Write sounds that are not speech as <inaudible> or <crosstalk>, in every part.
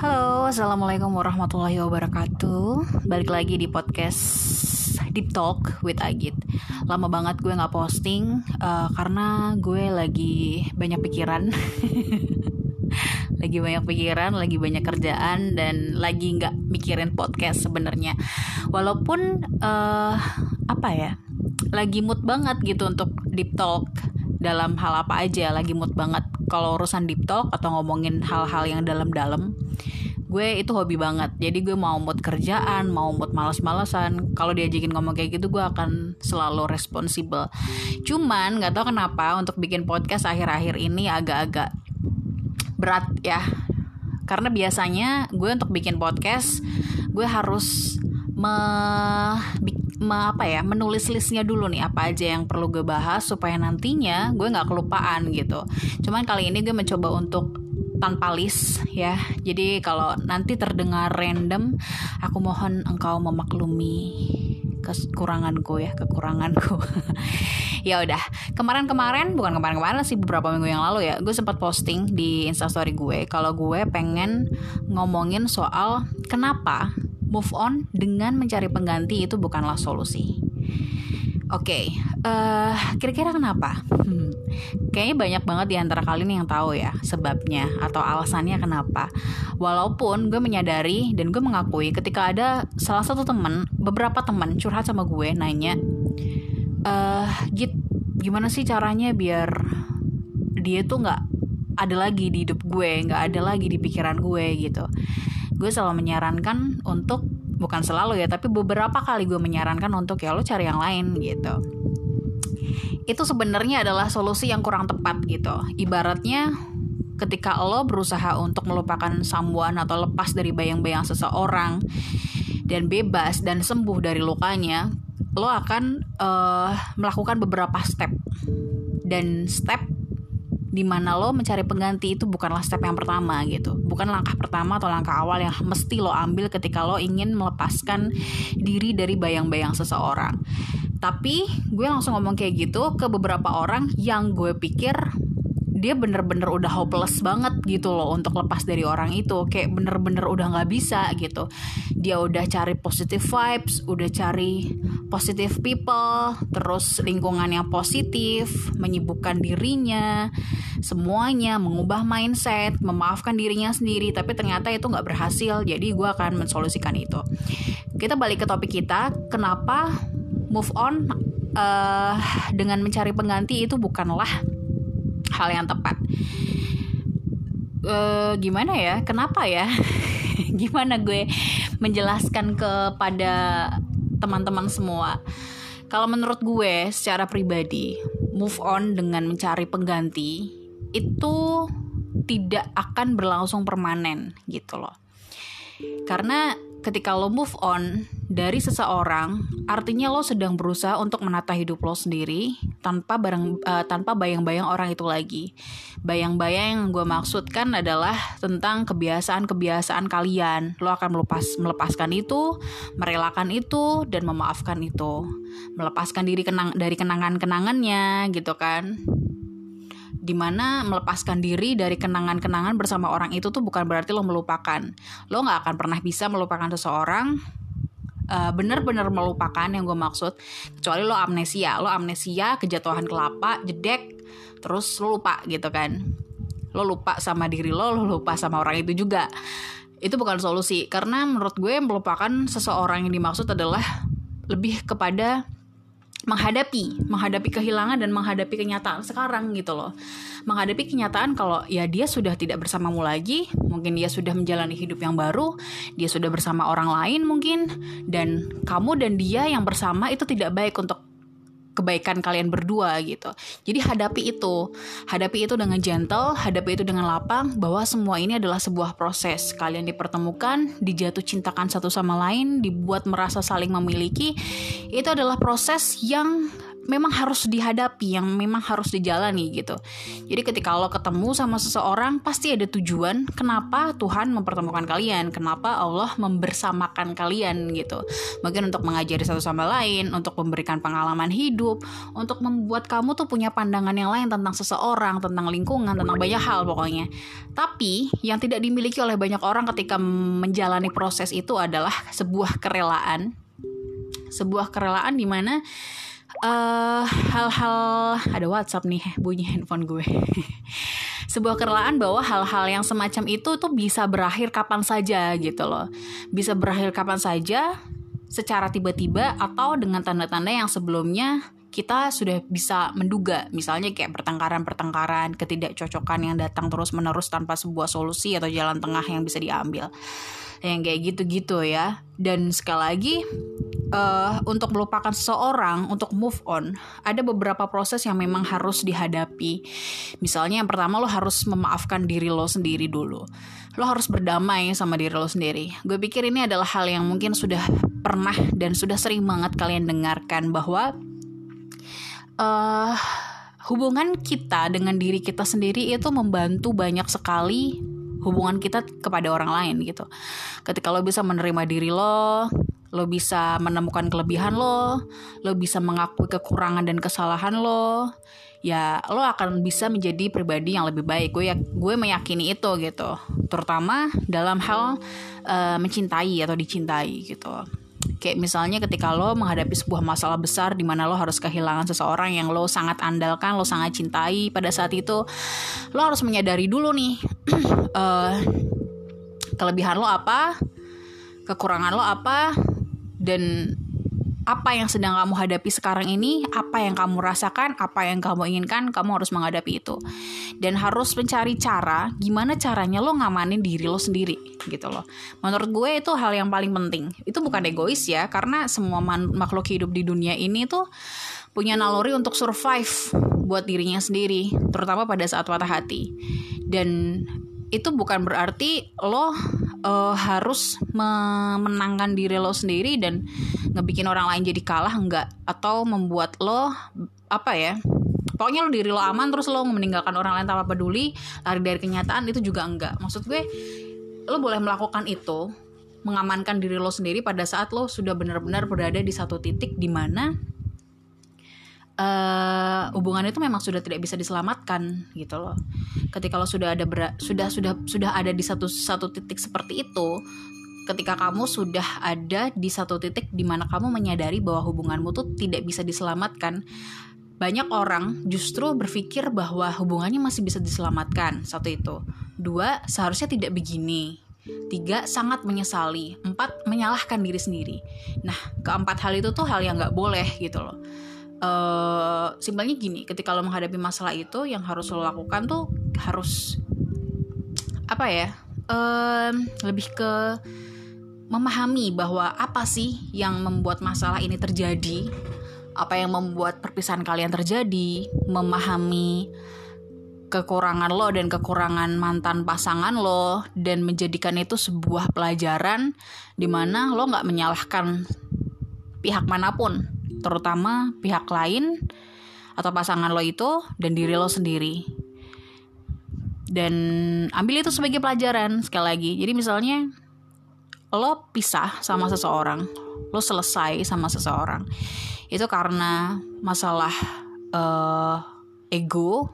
Halo, assalamualaikum warahmatullahi wabarakatuh. Balik lagi di podcast Deep Talk with Agit. Lama banget gue nggak posting uh, karena gue lagi banyak pikiran, <laughs> lagi banyak pikiran, lagi banyak kerjaan dan lagi nggak mikirin podcast sebenarnya. Walaupun uh, apa ya, lagi mood banget gitu untuk Deep Talk dalam hal apa aja lagi mood banget. Kalau urusan deep talk atau ngomongin hal-hal yang dalam-dalam gue itu hobi banget. Jadi gue mau mood kerjaan mau mood males-malesan kalau diajakin ngomong kayak gitu gue akan selalu responsibel cuman nggak tahu kenapa untuk bikin podcast akhir-akhir ini agak-agak berat ya. Karena biasanya gue untuk bikin podcast gue harus me, me apa ya menulis listnya dulu nih apa aja yang perlu gue bahas supaya nantinya gue nggak kelupaan gitu. Cuman kali ini gue mencoba untuk tanpa list ya. Jadi kalau nanti terdengar random aku mohon engkau memaklumi kekuranganku ya kekuranganku <laughs> ya udah kemarin-kemarin bukan kemarin-kemarin sih beberapa minggu yang lalu ya gue sempat posting di instastory gue kalau gue pengen ngomongin soal kenapa move on dengan mencari pengganti itu bukanlah solusi. Oke, okay, uh, eh, kira-kira kenapa? Hmm, kayaknya banyak banget di antara kalian yang tahu ya sebabnya atau alasannya kenapa. Walaupun gue menyadari dan gue mengakui ketika ada salah satu temen, beberapa temen curhat sama gue nanya, uh, Git, gimana sih caranya biar dia tuh nggak ada lagi di hidup gue, nggak ada lagi di pikiran gue gitu gue selalu menyarankan untuk bukan selalu ya tapi beberapa kali gue menyarankan untuk ya lo cari yang lain gitu. Itu sebenarnya adalah solusi yang kurang tepat gitu. Ibaratnya ketika lo berusaha untuk melupakan sambuan atau lepas dari bayang-bayang seseorang dan bebas dan sembuh dari lukanya lo akan uh, melakukan beberapa step. Dan step di mana lo mencari pengganti itu bukanlah step yang pertama gitu. Bukan langkah pertama atau langkah awal yang mesti lo ambil ketika lo ingin melepaskan diri dari bayang-bayang seseorang. Tapi gue langsung ngomong kayak gitu ke beberapa orang yang gue pikir dia bener-bener udah hopeless banget gitu loh untuk lepas dari orang itu. Kayak bener-bener udah nggak bisa gitu. Dia udah cari positive vibes udah cari positive people terus lingkungan yang positif menyibukkan dirinya semuanya mengubah mindset memaafkan dirinya sendiri tapi ternyata itu nggak berhasil jadi gue akan mensolusikan itu. Kita balik ke topik kita kenapa move on uh, dengan mencari pengganti itu bukanlah hal yang tepat. Uh, gimana ya? Kenapa ya? <laughs> Gimana gue menjelaskan kepada teman-teman semua? Kalau menurut gue secara pribadi move on dengan mencari pengganti itu tidak akan berlangsung permanen gitu loh. Karena ketika lo move on dari seseorang, artinya lo sedang berusaha untuk menata hidup lo sendiri tanpa barang uh, tanpa bayang-bayang orang itu lagi. Bayang-bayang yang gue maksudkan adalah tentang kebiasaan-kebiasaan kalian. Lo akan melepas melepaskan itu, merelakan itu dan memaafkan itu. Melepaskan diri kenang dari kenangan-kenangannya gitu kan di mana melepaskan diri dari kenangan-kenangan bersama orang itu tuh bukan berarti lo melupakan. Lo nggak akan pernah bisa melupakan seseorang uh, bener-bener melupakan yang gue maksud. Kecuali lo amnesia. Lo amnesia kejatuhan kelapa jedek terus lo lupa gitu kan. Lo lupa sama diri lo lo lupa sama orang itu juga. Itu bukan solusi. Karena menurut gue melupakan seseorang yang dimaksud adalah lebih kepada menghadapi menghadapi kehilangan dan menghadapi kenyataan sekarang gitu loh. Menghadapi kenyataan kalau ya dia sudah tidak bersamamu lagi mungkin dia sudah menjalani hidup yang baru dia sudah bersama orang lain mungkin dan kamu dan dia yang bersama itu tidak baik untuk kebaikan kalian berdua gitu. Jadi hadapi itu, hadapi itu dengan gentle, hadapi itu dengan lapang bahwa semua ini adalah sebuah proses. Kalian dipertemukan, dijatuh cintakan satu sama lain, dibuat merasa saling memiliki. Itu adalah proses yang memang harus dihadapi yang memang harus dijalani gitu. Jadi ketika lo ketemu sama seseorang pasti ada tujuan kenapa Tuhan mempertemukan kalian kenapa Allah membersamakan kalian gitu. Mungkin untuk mengajari satu sama lain untuk memberikan pengalaman hidup untuk membuat kamu tuh punya pandangan yang lain tentang seseorang tentang lingkungan tentang banyak hal pokoknya. Tapi yang tidak dimiliki oleh banyak orang ketika menjalani proses itu adalah sebuah kerelaan. Sebuah kerelaan di mana uh, hal-hal ada WhatsApp nih bunyi handphone gue. <laughs> Sebuah kerelaan bahwa hal-hal yang semacam itu tuh bisa berakhir kapan saja gitu loh. Bisa berakhir kapan saja secara tiba-tiba atau dengan tanda-tanda yang sebelumnya kita sudah bisa menduga. Misalnya kayak pertengkaran-pertengkaran ketidakcocokan yang datang terus-menerus tanpa sebuah solusi atau jalan tengah yang bisa diambil yang kayak gitu-gitu ya. Dan sekali lagi uh, untuk melupakan seseorang untuk move on ada beberapa proses yang memang harus dihadapi. Misalnya yang pertama lo harus memaafkan diri lo sendiri dulu. Lo harus berdamai sama diri lo sendiri. Gue pikir ini adalah hal yang mungkin sudah pernah dan sudah sering banget kalian dengarkan bahwa uh, hubungan kita dengan diri kita sendiri itu membantu banyak sekali hubungan kita kepada orang lain gitu. Ketika lo bisa menerima diri lo, lo bisa menemukan kelebihan lo, lo bisa mengakui kekurangan dan kesalahan lo, ya lo akan bisa menjadi pribadi yang lebih baik. Gue ya, gue meyakini itu gitu, terutama dalam hal uh, mencintai atau dicintai gitu. Kayak misalnya ketika lo menghadapi sebuah masalah besar di mana lo harus kehilangan seseorang yang lo sangat andalkan, lo sangat cintai pada saat itu, lo harus menyadari dulu nih uh, <clears throat> kelebihan lo apa, kekurangan lo apa, dan apa yang sedang kamu hadapi sekarang ini, apa yang kamu rasakan, apa yang kamu inginkan, kamu harus menghadapi itu. Dan harus mencari cara gimana caranya lo ngamanin diri lo sendiri gitu loh. Menurut gue itu hal yang paling penting. Itu bukan egois ya, karena semua makhluk hidup di dunia ini tuh punya naluri untuk survive buat dirinya sendiri, terutama pada saat patah hati. Dan itu bukan berarti lo uh, harus memenangkan diri lo sendiri dan ngebikin orang lain jadi kalah enggak. Atau membuat lo apa ya pokoknya lo diri lo aman terus lo meninggalkan orang lain tanpa peduli lari dari kenyataan itu juga enggak. Maksud gue lo boleh melakukan itu mengamankan diri lo sendiri pada saat lo sudah benar-benar berada di satu titik di mana uh, hubungan itu memang sudah tidak bisa diselamatkan gitu loh. Ketika lo sudah ada ber, sudah sudah sudah ada di satu satu titik seperti itu, ketika kamu sudah ada di satu titik di mana kamu menyadari bahwa hubunganmu tuh tidak bisa diselamatkan, banyak orang justru berpikir bahwa hubungannya masih bisa diselamatkan. Satu itu. Dua, seharusnya tidak begini. Tiga, sangat menyesali. Empat, menyalahkan diri sendiri. Nah, keempat hal itu tuh hal yang nggak boleh gitu loh uh, simpelnya gini ketika lo menghadapi masalah itu yang harus lo lakukan tuh harus apa ya uh, lebih ke memahami bahwa apa sih yang membuat masalah ini terjadi apa yang membuat perpisahan kalian terjadi memahami kekurangan lo dan kekurangan mantan pasangan lo dan menjadikan itu sebuah pelajaran di mana lo nggak menyalahkan pihak mana pun terutama pihak lain atau pasangan lo itu dan diri lo sendiri. Dan ambil itu sebagai pelajaran sekali lagi. Jadi misalnya lo pisah sama seseorang, lo selesai sama seseorang. Itu karena masalah uh, ego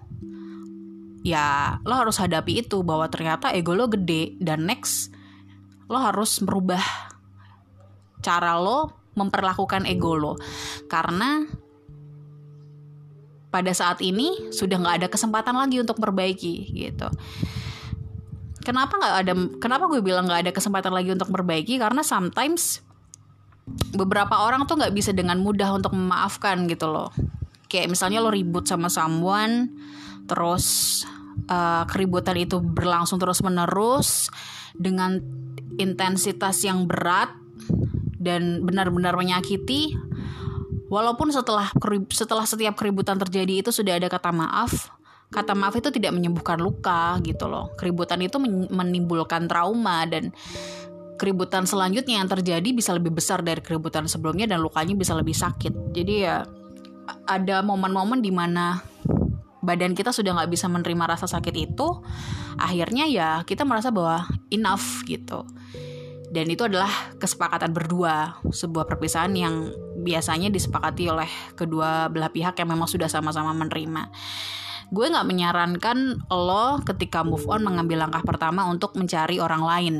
ya lo harus hadapi itu bahwa ternyata ego lo gede dan next lo harus merubah cara lo memperlakukan ego lo. Karena pada saat ini sudah nggak ada kesempatan lagi untuk perbaiki gitu. Kenapa nggak ada kenapa gue bilang nggak ada kesempatan lagi untuk perbaiki? Karena sometimes beberapa orang tuh nggak bisa dengan mudah untuk memaafkan gitu loh. Kayak misalnya lo ribut sama someone terus uh, keributan itu berlangsung terus menerus dengan intensitas yang berat dan benar-benar menyakiti. Walaupun setelah setelah setiap keributan terjadi itu sudah ada kata maaf kata maaf itu tidak menyembuhkan luka gitu loh. Keributan itu menimbulkan trauma dan keributan selanjutnya yang terjadi bisa lebih besar dari keributan sebelumnya dan lukanya bisa lebih sakit. Jadi ya ada momen-momen di mana badan kita sudah nggak bisa menerima rasa sakit itu akhirnya ya kita merasa bahwa enough gitu dan itu adalah kesepakatan berdua sebuah perpisahan yang biasanya disepakati oleh kedua belah pihak yang memang sudah sama-sama menerima. Gue nggak menyarankan lo ketika move on mengambil langkah pertama untuk mencari orang lain.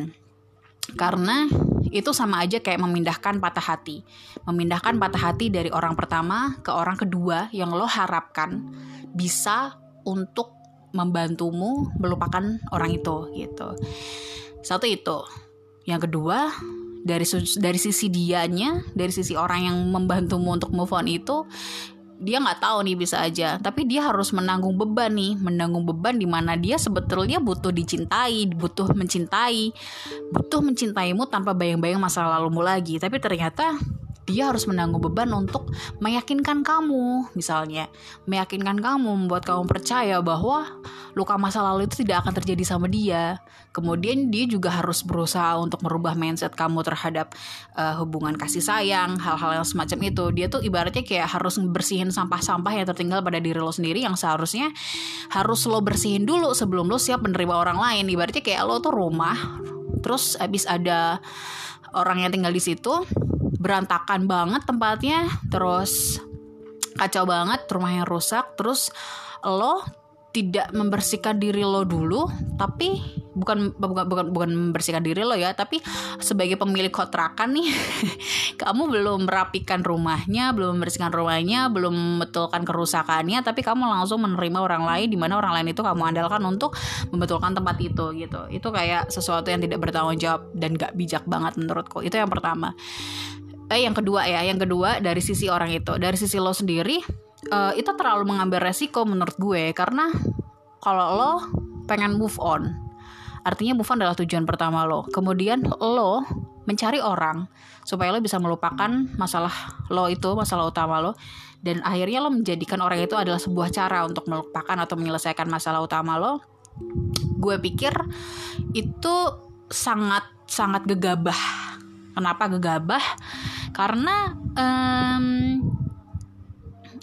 Karena itu sama aja kayak memindahkan patah hati. Memindahkan patah hati dari orang pertama ke orang kedua yang lo harapkan bisa untuk membantumu melupakan orang itu gitu. Satu itu yang kedua dari dari sisi dianya dari sisi orang yang membantumu untuk move on itu dia nggak tahu nih bisa aja. Tapi dia harus menanggung beban nih menanggung beban di mana dia sebetulnya butuh dicintai butuh mencintai butuh mencintaimu tanpa bayang-bayang masa lalumu lagi. Tapi ternyata dia harus menanggung beban untuk meyakinkan kamu misalnya. Meyakinkan kamu membuat kamu percaya bahwa luka masa lalu itu tidak akan terjadi sama dia. Kemudian dia juga harus berusaha untuk merubah mindset kamu terhadap uh, hubungan kasih sayang hal-hal yang semacam itu. Dia tuh ibaratnya kayak harus bersihin sampah-sampah yang tertinggal pada diri lo sendiri yang seharusnya harus lo bersihin dulu sebelum lo siap menerima orang lain. Ibaratnya kayak lo tuh rumah terus abis ada orang yang tinggal di situ berantakan banget tempatnya. Terus kacau banget rumahnya rusak. Terus lo tidak membersihkan diri lo dulu tapi bukan bukan bukan bukan membersihkan diri lo ya tapi sebagai pemilik kontrakan nih <laughs> kamu belum merapikan rumahnya belum membersihkan rumahnya belum membetulkan kerusakannya tapi kamu langsung menerima orang lain di mana orang lain itu kamu andalkan untuk membetulkan tempat itu gitu. Itu kayak sesuatu yang tidak bertanggung jawab dan gak bijak banget menurutku. Itu yang pertama eh yang kedua ya yang kedua dari sisi orang itu. Dari sisi lo sendiri uh, itu terlalu mengambil resiko menurut gue. Karena kalau lo pengen move on artinya move on adalah tujuan pertama lo. Kemudian lo mencari orang supaya lo bisa melupakan masalah lo itu masalah utama lo. Dan akhirnya lo menjadikan orang itu adalah sebuah cara untuk melupakan atau menyelesaikan masalah utama lo. Gue pikir itu sangat sangat gegabah. Kenapa gegabah karena um,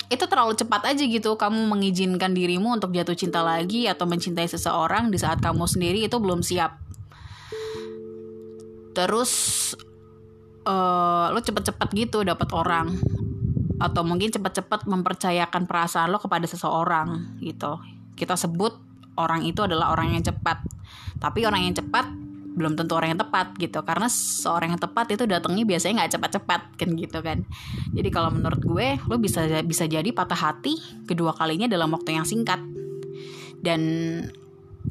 itu terlalu cepat aja gitu kamu mengizinkan dirimu untuk jatuh cinta lagi atau mencintai seseorang di saat kamu sendiri itu belum siap. Terus uh, lo cepet-cepet gitu dapat orang atau mungkin cepet-cepet mempercayakan perasaan lo kepada seseorang gitu. Kita sebut orang itu adalah orang yang cepat. Tapi orang yang cepat belum tentu orang yang tepat gitu. Karena seorang yang tepat itu datangnya biasanya nggak cepat-cepat kan gitu kan. Jadi kalau menurut gue lo bisa bisa jadi patah hati kedua kalinya dalam waktu yang singkat. Dan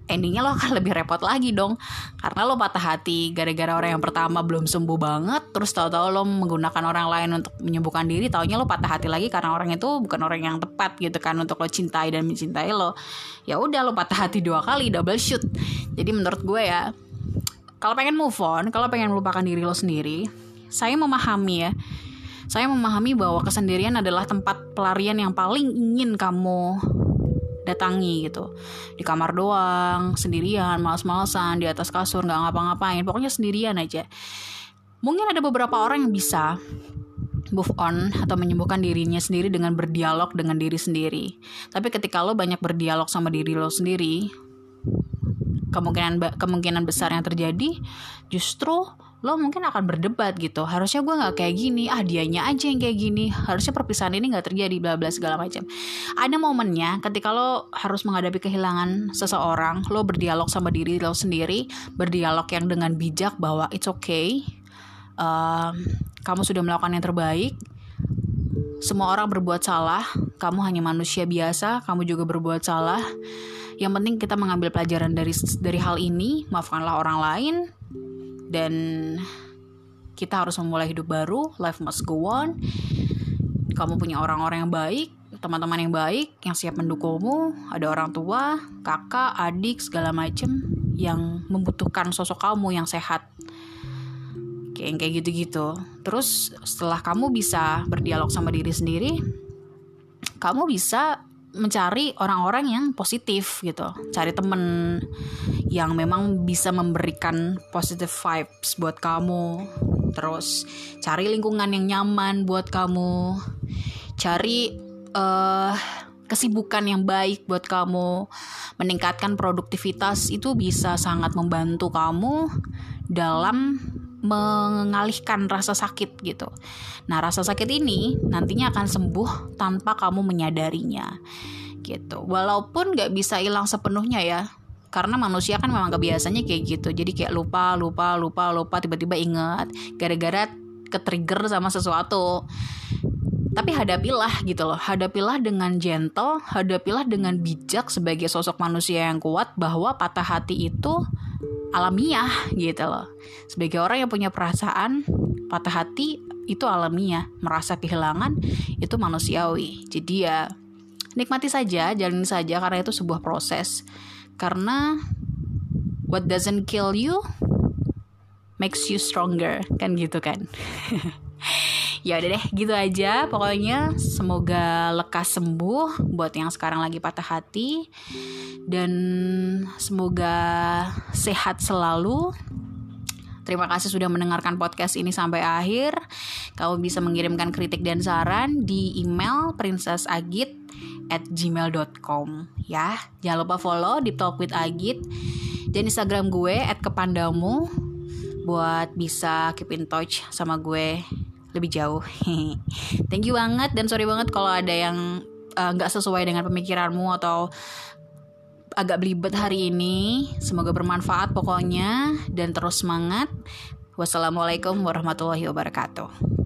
endingnya lo akan <laughs> lebih repot lagi dong. Karena lo patah hati gara-gara orang yang pertama belum sembuh banget terus tahu-tahu lo menggunakan orang lain untuk menyembuhkan diri taunya lo patah hati lagi karena orang itu bukan orang yang tepat gitu kan untuk lo cintai dan mencintai lo. Ya udah lo patah hati dua kali double shoot. Jadi menurut gue ya kalau pengen move on, kalau pengen melupakan diri lo sendiri, saya memahami ya. Saya memahami bahwa kesendirian adalah tempat pelarian yang paling ingin kamu datangi gitu. Di kamar doang, sendirian, males-malesan, di atas kasur, nggak ngapa-ngapain. Pokoknya sendirian aja. Mungkin ada beberapa orang yang bisa move on atau menyembuhkan dirinya sendiri dengan berdialog dengan diri sendiri. Tapi ketika lo banyak berdialog sama diri lo sendiri, kemungkinan kemungkinan besar yang terjadi justru lo mungkin akan berdebat gitu. Harusnya gue nggak kayak gini ah dianya aja yang kayak gini. Harusnya perpisahan ini nggak terjadi bla bla segala macam. Ada momennya ketika lo harus menghadapi kehilangan seseorang lo berdialog sama diri lo sendiri berdialog yang dengan bijak bahwa it's okay um, kamu sudah melakukan yang terbaik. Semua orang berbuat salah kamu hanya manusia biasa kamu juga berbuat salah yang penting kita mengambil pelajaran dari dari hal ini maafkanlah orang lain dan kita harus memulai hidup baru life must go on. Kamu punya orang-orang yang baik teman-teman yang baik yang siap mendukungmu ada orang tua kakak adik segala macem yang membutuhkan sosok kamu yang sehat. Kayak kayak gitu-gitu. Terus setelah kamu bisa berdialog sama diri sendiri kamu bisa mencari orang-orang yang positif gitu. Cari temen yang memang bisa memberikan positive vibes buat kamu. Terus cari lingkungan yang nyaman buat kamu. Cari uh, kesibukan yang baik buat kamu. Meningkatkan produktivitas itu bisa sangat membantu kamu dalam mengalihkan rasa sakit gitu. Nah, rasa sakit ini nantinya akan sembuh tanpa kamu menyadarinya gitu. Walaupun nggak bisa hilang sepenuhnya ya, karena manusia kan memang kebiasaannya kayak gitu. Jadi kayak lupa, lupa, lupa, lupa, tiba-tiba ingat gara-gara ke-trigger sama sesuatu. Tapi hadapilah gitu loh, hadapilah dengan gentle, hadapilah dengan bijak sebagai sosok manusia yang kuat bahwa patah hati itu alamiah gitu loh. Sebagai orang yang punya perasaan, patah hati itu alamiah, merasa kehilangan itu manusiawi. Jadi ya nikmati saja, jalani saja karena itu sebuah proses. Karena what doesn't kill you makes you stronger, kan gitu kan. <laughs> <laughs> ya udah deh gitu aja pokoknya semoga lekas sembuh buat yang sekarang lagi patah hati dan semoga sehat selalu Terima kasih sudah mendengarkan podcast ini sampai akhir. Kamu bisa mengirimkan kritik dan saran di email princessagit at gmail.com ya. Jangan lupa follow di Talk with Agit dan Instagram gue at kepandamu buat bisa keep in touch sama gue lebih jauh. <laughs> Thank you banget dan sorry banget kalau ada yang eh, nggak uh, sesuai dengan pemikiranmu atau agak belibet hari ini. Semoga bermanfaat pokoknya dan terus semangat. Wassalamualaikum warahmatullahi wabarakatuh.